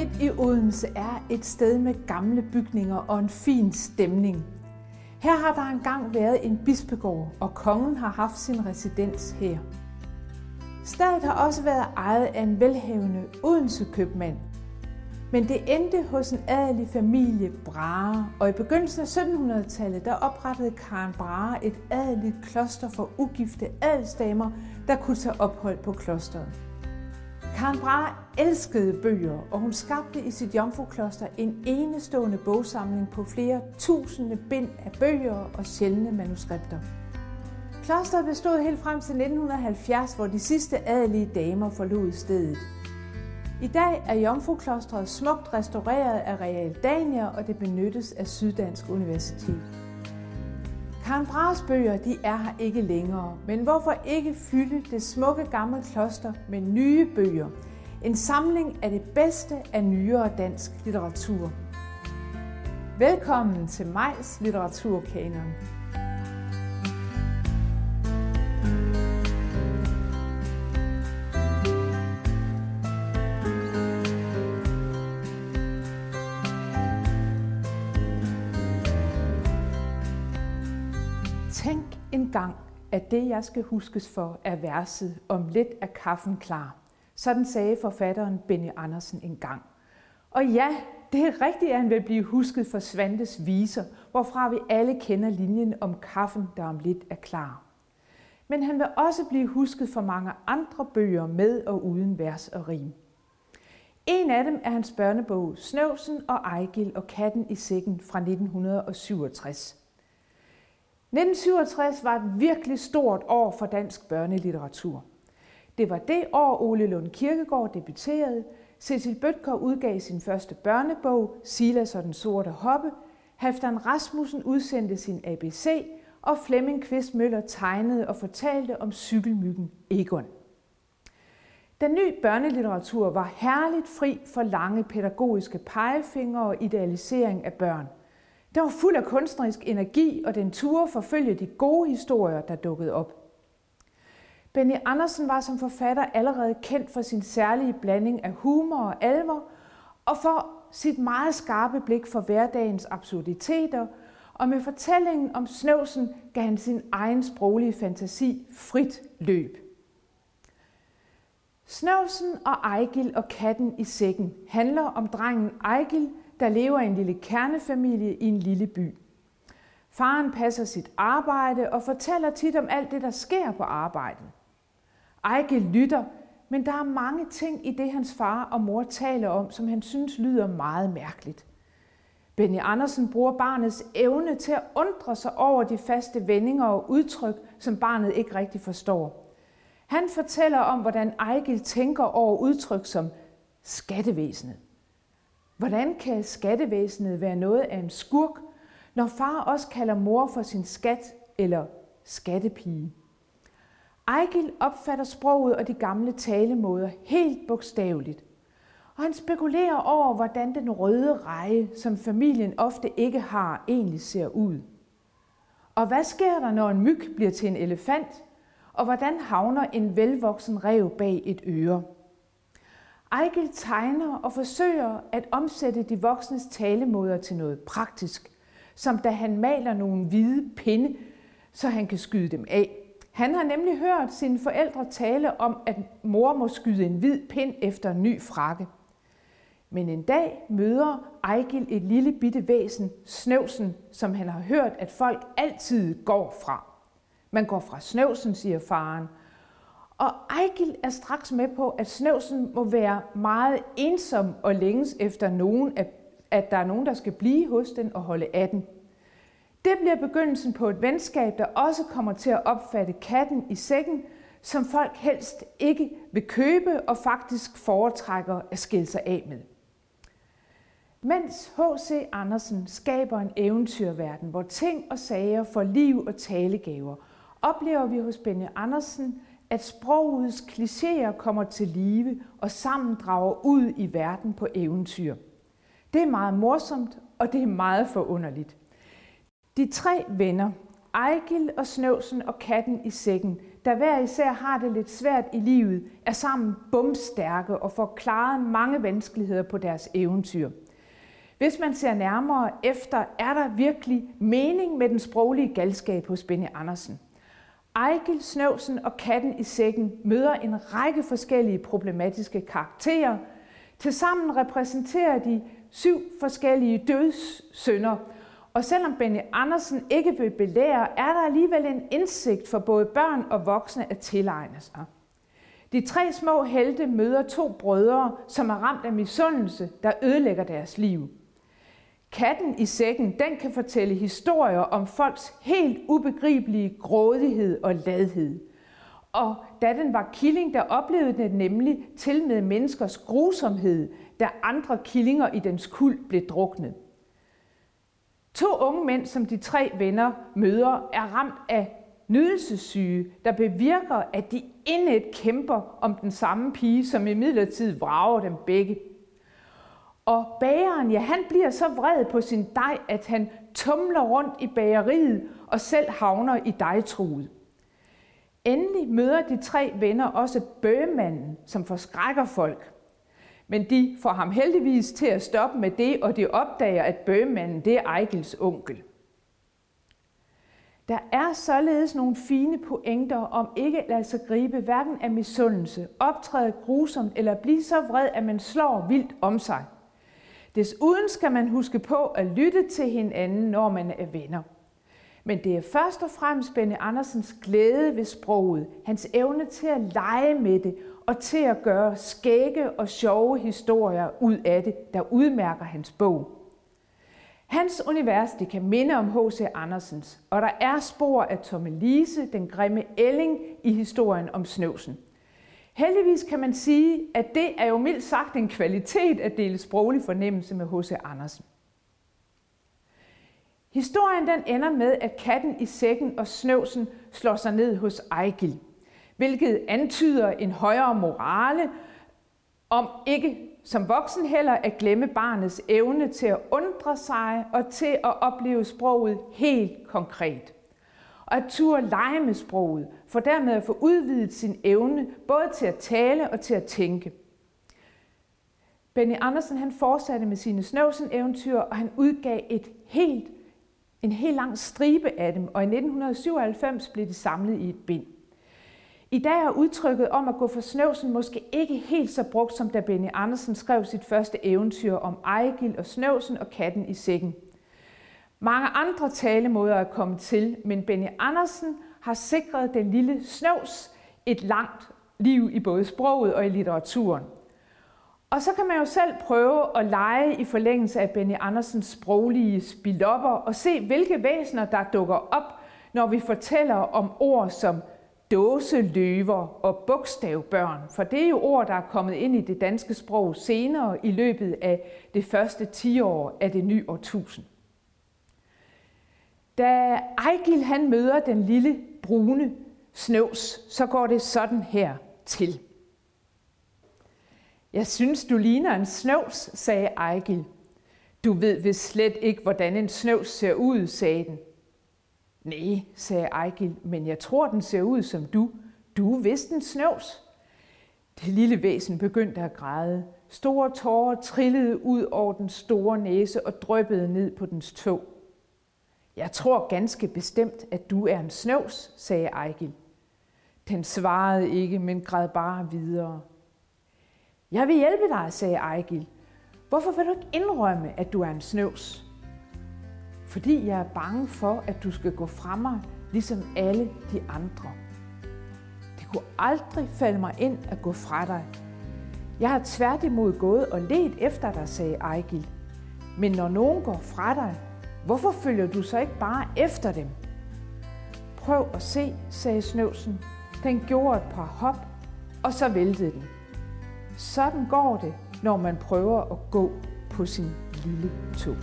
midt i Odense er et sted med gamle bygninger og en fin stemning. Her har der engang været en bispegård, og kongen har haft sin residens her. Stedet har også været ejet af en velhavende Odense købmand. Men det endte hos en adelig familie Brahe, og i begyndelsen af 1700-tallet der oprettede Karen Brahe et adeligt kloster for ugifte adelsdamer, der kunne tage ophold på klosteret. Karen Brahe elskede bøger, og hun skabte i sit jomfrukloster en enestående bogsamling på flere tusinde bind af bøger og sjældne manuskripter. Klosteret bestod helt frem til 1970, hvor de sidste adelige damer forlod stedet. I dag er Jomfruklostret smukt restaureret af Real Dania, og det benyttes af Syddansk Universitet. Karen Brahes bøger de er her ikke længere, men hvorfor ikke fylde det smukke gamle kloster med nye bøger? En samling af det bedste af nyere dansk litteratur. Velkommen til Majs Litteraturkanon. At det, jeg skal huskes for, er verset om lidt er kaffen klar. Sådan sagde forfatteren Benny Andersen engang. Og ja, det er rigtigt, at han vil blive husket for Svantes viser, hvorfra vi alle kender linjen om kaffen, der om lidt er klar. Men han vil også blive husket for mange andre bøger med og uden vers og rim. En af dem er hans børnebog Snøvsen og Ejgil og katten i sækken fra 1967. 1967 var et virkelig stort år for dansk børnelitteratur. Det var det år, Ole Lund Kirkegaard debuterede, Cecil Bøtker udgav sin første børnebog, Silas og den sorte hoppe, Halfdan Rasmussen udsendte sin ABC, og Flemming Kvist Møller tegnede og fortalte om cykelmyggen Egon. Den nye børnelitteratur var herligt fri for lange pædagogiske pegefingre og idealisering af børn – den var fuld af kunstnerisk energi, og den turde forfølge de gode historier, der dukkede op. Benny Andersen var som forfatter allerede kendt for sin særlige blanding af humor og alvor, og for sit meget skarpe blik for hverdagens absurditeter, og med fortællingen om snøvsen gav han sin egen sproglige fantasi frit løb. Snøvsen og Ejgil og katten i sækken handler om drengen Ejgil, der lever i en lille kernefamilie i en lille by. Faren passer sit arbejde og fortæller tit om alt det, der sker på arbejdet. Ejke lytter, men der er mange ting i det, hans far og mor taler om, som han synes lyder meget mærkeligt. Benny Andersen bruger barnets evne til at undre sig over de faste vendinger og udtryk, som barnet ikke rigtig forstår. Han fortæller om, hvordan Ejgil tænker over udtryk som skattevæsenet, Hvordan kan skattevæsenet være noget af en skurk, når far også kalder mor for sin skat eller skattepige? Ejgil opfatter sproget og de gamle talemåder helt bogstaveligt. Og han spekulerer over, hvordan den røde reje, som familien ofte ikke har, egentlig ser ud. Og hvad sker der, når en myg bliver til en elefant? Og hvordan havner en velvoksen rev bag et øre? Ejgil tegner og forsøger at omsætte de voksnes talemåder til noget praktisk, som da han maler nogle hvide pinde, så han kan skyde dem af. Han har nemlig hørt sine forældre tale om, at mor må skyde en hvid pind efter en ny frakke. Men en dag møder Ejgil et lille bitte væsen, snøvsen, som han har hørt, at folk altid går fra. Man går fra snøvsen, siger faren, og Ejgil er straks med på, at Snøvsen må være meget ensom og længes efter nogen, at, at der er nogen, der skal blive hos den og holde af den. Det bliver begyndelsen på et venskab, der også kommer til at opfatte katten i sækken, som folk helst ikke vil købe og faktisk foretrækker at skille sig af med. Mens H.C. Andersen skaber en eventyrverden, hvor ting og sager får liv og talegaver, oplever vi hos Benny Andersen, at sprogets klichéer kommer til live og sammen drager ud i verden på eventyr. Det er meget morsomt, og det er meget forunderligt. De tre venner, Ejgil og Snøvsen og katten i sækken, der hver især har det lidt svært i livet, er sammen bumstærke og får klaret mange vanskeligheder på deres eventyr. Hvis man ser nærmere efter, er der virkelig mening med den sproglige galskab hos Benny Andersen. Ejgil, Snøvsen og Katten i sækken møder en række forskellige problematiske karakterer. Tilsammen repræsenterer de syv forskellige dødssynder, og selvom Benny Andersen ikke vil belære, er der alligevel en indsigt for både børn og voksne at tilegne sig. De tre små helte møder to brødre, som er ramt af misundelse, der ødelægger deres liv. Katten i sækken, den kan fortælle historier om folks helt ubegribelige grådighed og ladhed. Og da den var killing, der oplevede den nemlig til med menneskers grusomhed, da andre killinger i dens kuld blev druknet. To unge mænd, som de tre venner møder, er ramt af nydelsessyge, der bevirker, at de indet kæmper om den samme pige, som i midlertid vrager dem begge. Og bageren, ja, han bliver så vred på sin dej, at han tumler rundt i bageriet og selv havner i dejtruet. Endelig møder de tre venner også bøgemanden, som forskrækker folk. Men de får ham heldigvis til at stoppe med det, og de opdager, at bøgemanden det er Ejgils onkel. Der er således nogle fine pointer om ikke at lade sig gribe hverken af misundelse, optræde grusomt eller blive så vred, at man slår vildt om sig. Desuden skal man huske på at lytte til hinanden, når man er venner. Men det er først og fremmest Benny Andersens glæde ved sproget, hans evne til at lege med det og til at gøre skægge og sjove historier ud af det, der udmærker hans bog. Hans univers det kan minde om H.C. Andersens, og der er spor af Tommelise, den grimme ælling, i historien om Snøvsen. Heldigvis kan man sige, at det er jo mildt sagt en kvalitet at dele sproglig fornemmelse med H.C. Andersen. Historien den ender med, at katten i sækken og snøvsen slår sig ned hos Ejgil, hvilket antyder en højere morale om ikke som voksen heller at glemme barnets evne til at undre sig og til at opleve sproget helt konkret. Og at turde lege med sproget, for dermed at få udvidet sin evne både til at tale og til at tænke. Benny Andersen han fortsatte med sine Snøvsen-eventyr, og han udgav et helt, en helt lang stribe af dem, og i 1997 blev de samlet i et bind. I dag er udtrykket om at gå for snøvsen måske ikke helt så brugt, som da Benny Andersen skrev sit første eventyr om Ejgil og snøvsen og katten i sækken. Mange andre talemåder er kommet til, men Benny Andersen har sikret den lille snøvs et langt liv i både sproget og i litteraturen. Og så kan man jo selv prøve at lege i forlængelse af Benny Andersens sproglige spilopper og se, hvilke væsener der dukker op, når vi fortæller om ord som dåseløver og bogstavbørn, for det er jo ord, der er kommet ind i det danske sprog senere i løbet af det første 10 år af det nye årtusind. Da Ejgil han møder den lille brune snøvs, så går det sådan her til. Jeg synes, du ligner en snøvs, sagde Ejgil. Du ved vist slet ikke, hvordan en snøvs ser ud, sagde den. Nej, sagde Ejgil, men jeg tror, den ser ud som du. Du er vist en snøvs. Det lille væsen begyndte at græde. Store tårer trillede ud over den store næse og drøbbede ned på dens tog. Jeg tror ganske bestemt, at du er en snøvs, sagde Ejgil. Den svarede ikke, men græd bare videre. Jeg vil hjælpe dig, sagde Ejgil. Hvorfor vil du ikke indrømme, at du er en snøvs? fordi jeg er bange for, at du skal gå fra mig, ligesom alle de andre. Det kunne aldrig falde mig ind at gå fra dig. Jeg har tværtimod gået og let efter dig, sagde Ejgil. Men når nogen går fra dig, hvorfor følger du så ikke bare efter dem? Prøv at se, sagde snøvsen. Den gjorde et par hop, og så væltede den. Sådan går det, når man prøver at gå på sin lille tog.